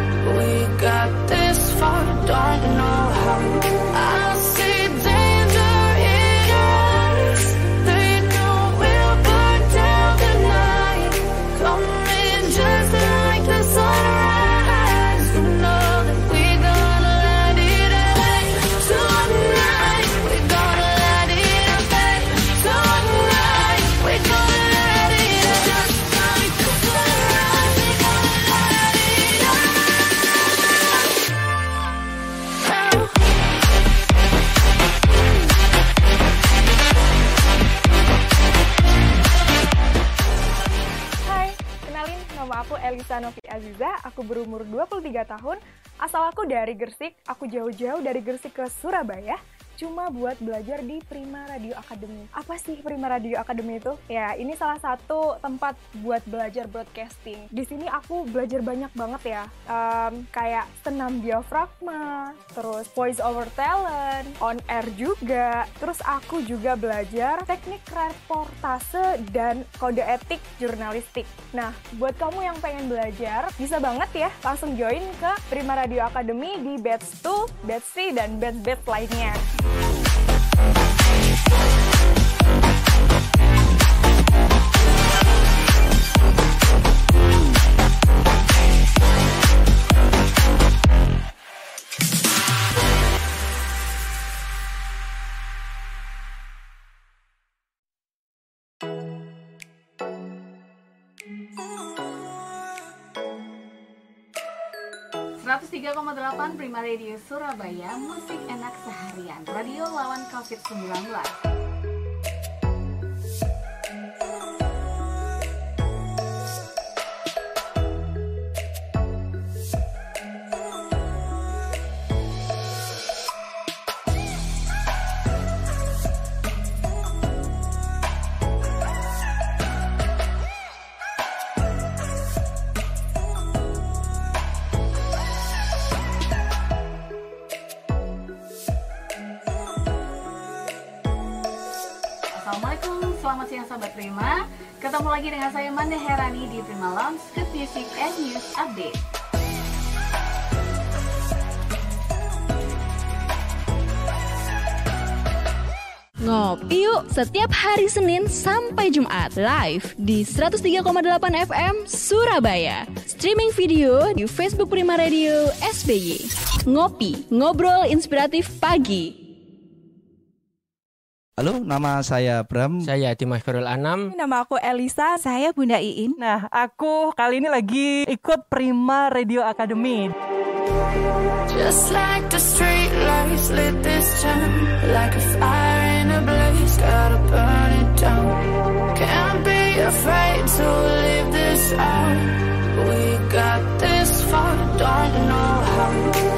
Novi Aziza, aku berumur 23 tahun, asal aku dari Gersik, aku jauh-jauh dari Gersik ke Surabaya, cuma buat belajar di Prima Radio Academy. Apa sih Prima Radio Academy itu? Ya, ini salah satu tempat buat belajar broadcasting. Di sini aku belajar banyak banget ya, Em, kayak senam diafragma, terus voice over talent, on air juga, terus aku juga belajar teknik reportase dan kode etik jurnalistik. Nah, buat kamu yang pengen belajar, bisa banget ya langsung join ke Prima Radio Academy di batch 2, batch 3, dan batch-batch lainnya. Thank 103,8 Prima Radio Surabaya Musik enak seharian. Radio lawan COVID-19 sahabat Prima Ketemu lagi dengan saya Manda Herani di Prima Lounge Good Music and News Update Ngopi yuk setiap hari Senin sampai Jumat live di 103,8 FM Surabaya. Streaming video di Facebook Prima Radio SBY. Ngopi, ngobrol inspiratif pagi. Halo, nama saya Bram. Saya Dimas Ferul Anam. Nama aku Elisa. Saya Bunda Iin. Nah, aku kali ini lagi ikut Prima Radio Academy. Just like the street lights lit this town Like a fire in a blaze, gotta burn it down Can't be afraid to leave this out We got this far, don't know how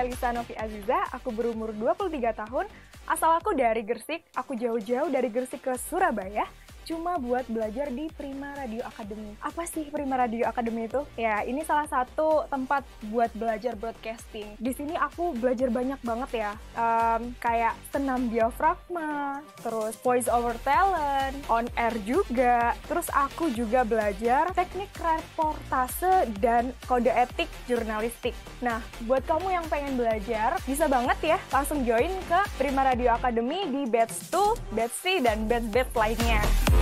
Elisa Novi Aziza, aku berumur 23 tahun, asal aku dari Gersik, aku jauh-jauh dari Gersik ke Surabaya, cuma buat belajar di Prima Radio Academy. Apa sih Prima Radio Academy itu? Ya, ini salah satu tempat buat belajar broadcasting. Di sini aku belajar banyak banget ya, Em, kayak senam diafragma, terus voice over talent, on air juga, terus aku juga belajar teknik reportase dan kode etik jurnalistik. Nah, buat kamu yang pengen belajar, bisa banget ya langsung join ke Prima Radio Academy di batch 2, batch C, dan batch-batch lainnya.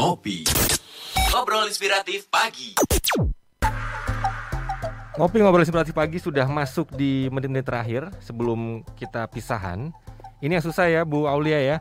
Ngopi. Ngobrol inspiratif pagi. Ngopi ngobrol inspiratif pagi sudah masuk di menit-menit terakhir sebelum kita pisahan. Ini yang susah ya Bu Aulia ya.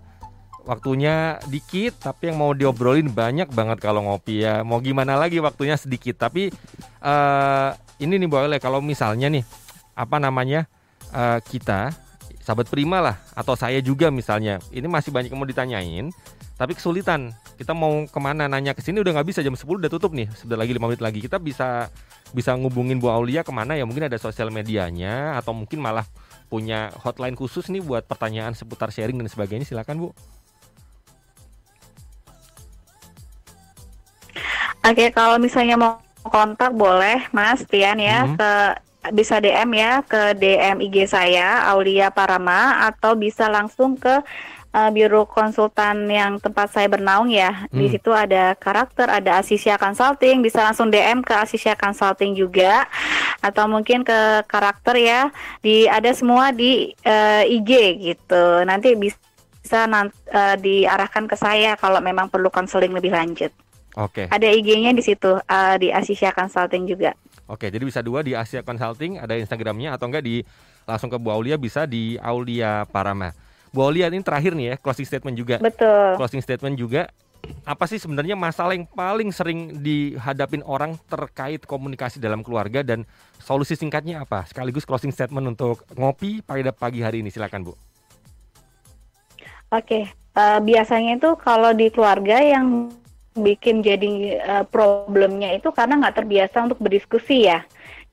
Waktunya dikit tapi yang mau diobrolin banyak banget kalau ngopi ya. Mau gimana lagi waktunya sedikit tapi eh ini nih Bu Aulia kalau misalnya nih apa namanya eh, kita sahabat prima lah atau saya juga misalnya ini masih banyak yang mau ditanyain tapi kesulitan. Kita mau ke mana? Nanya ke sini udah nggak bisa. Jam 10 udah tutup nih. Sudah lagi lima menit lagi. Kita bisa bisa ngubungin Bu Aulia ke mana ya? Mungkin ada sosial medianya atau mungkin malah punya hotline khusus nih buat pertanyaan seputar sharing dan sebagainya. Silakan Bu. Oke, kalau misalnya mau kontak boleh. Mas Tian ya Mhm. ke bisa DM ya ke DM IG saya Aulia Parama atau bisa langsung ke eh, biro konsultan yang tempat saya bernaung ya. Di Hmm. situ ada karakter, ada Asisia Consulting, bisa langsung DM ke Asisia Consulting juga atau mungkin ke karakter ya. Di ada semua di eh, IG gitu. Nanti bisa nan- eh, diarahkan ke saya kalau memang perlu konseling lebih lanjut. Oke Ada IG-nya di situ eh, di Asisia Consulting juga. Oke, jadi bisa dua di Asia Consulting, ada Instagramnya atau enggak di langsung ke Bu Aulia bisa di Aulia Parama. Bu Aulia ini terakhir nih ya, closing statement juga. Betul. Closing statement juga. Apa sih sebenarnya masalah yang paling sering dihadapin orang terkait komunikasi dalam keluarga dan solusi singkatnya apa? Sekaligus closing statement untuk ngopi pada pagi hari ini, silakan Bu. Oke, eh, biasanya itu kalau di keluarga yang bikin jadi uh, problemnya itu karena nggak terbiasa untuk berdiskusi ya.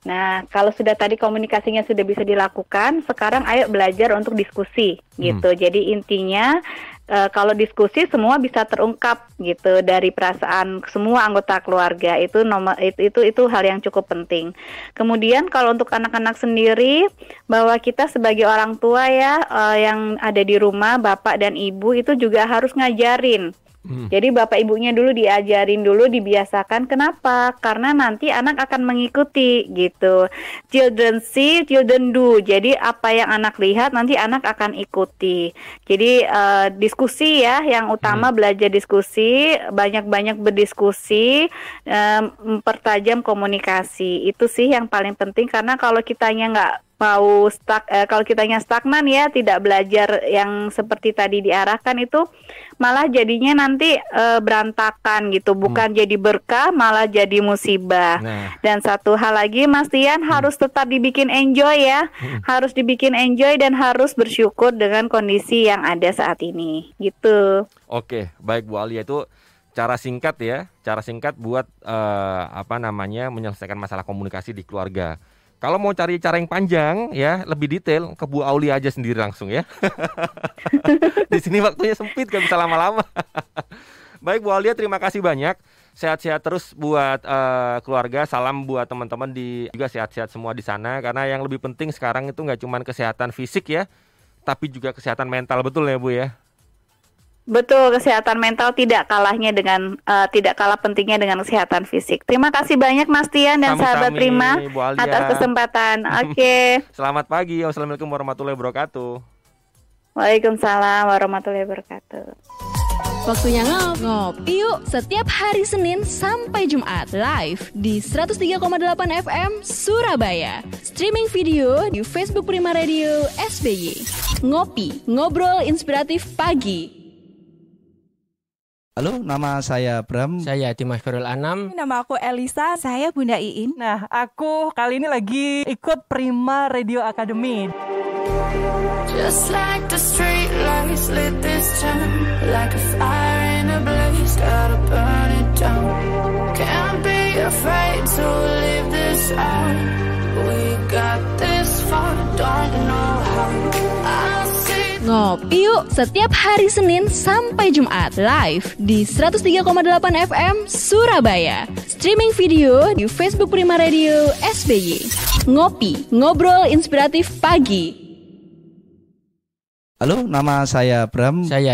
Nah, kalau sudah tadi komunikasinya sudah bisa dilakukan, sekarang ayo belajar untuk diskusi gitu. Hmm. Jadi intinya uh, kalau diskusi semua bisa terungkap gitu dari perasaan semua anggota keluarga itu nomor itu itu itu hal yang cukup penting. Kemudian kalau untuk anak-anak sendiri bahwa kita sebagai orang tua ya uh, yang ada di rumah bapak dan ibu itu juga harus ngajarin Hmm. jadi bapak ibunya dulu diajarin dulu dibiasakan kenapa? Karena nanti anak akan mengikuti gitu. Children see, children do. Jadi apa yang anak lihat nanti anak akan ikuti. Jadi uh, diskusi ya yang utama belajar diskusi, banyak-banyak berdiskusi, um, mempertajam komunikasi. Itu sih yang paling penting karena kalau kitanya nggak mau stuck eh, kalau kitanya stagnan ya tidak belajar yang seperti tadi diarahkan itu malah jadinya nanti eh, berantakan gitu. Bukan jadi berkah malah jadi musibah. Nah. dan satu hal lagi Mas Tian harus tetap dibikin enjoy ya. Harus dibikin enjoy dan harus bersyukur dengan kondisi yang ada saat ini. Gitu. Oke, baik Bu Alia itu cara singkat ya, cara singkat buat eh, apa namanya menyelesaikan masalah komunikasi di keluarga. Kalau mau cari cara yang panjang ya, lebih detail ke Bu Aulia aja sendiri langsung ya. [laughs] di sini waktunya sempit gak bisa lama-lama. [laughs] baik Bu Aulia, terima kasih banyak. Sehat-sehat terus buat eh, keluarga. Salam buat teman-teman di juga sehat-sehat semua di sana. Karena yang lebih penting sekarang itu nggak cuma kesehatan fisik ya, tapi juga kesehatan mental betul ya Bu ya. Betul, kesehatan mental tidak kalahnya dengan uh, tidak kalah pentingnya dengan kesehatan fisik. Terima kasih banyak Mas Tian dan Sami-sami, sahabat Prima atas kesempatan. [laughs] Oke. Selamat pagi. Wassalamualaikum warahmatullahi wabarakatuh. Waalaikumsalam warahmatullahi wabarakatuh. Waktunya ngop ngopi yuk setiap hari Senin sampai Jumat live di 103,8 FM Surabaya. Streaming video di Facebook Prima Radio SBY. Ngopi, ngobrol inspiratif pagi. Halo, nama saya Bram. Saya Dimas Ferul Anam. Nama aku Elisa. Saya Bunda Iin. Nah, aku kali ini lagi ikut Prima Radio Academy. Just like the street lights lit this town Like a fire in a blaze, gotta burn it down Can't be afraid to leave this out We got this far, don't know how I'll see Ngopi yuk setiap hari Senin sampai Jumat live di 103,8 FM Surabaya. Streaming video di Facebook Prima Radio SBY. Ngopi, ngobrol inspiratif pagi. Halo, nama saya Bram. Saya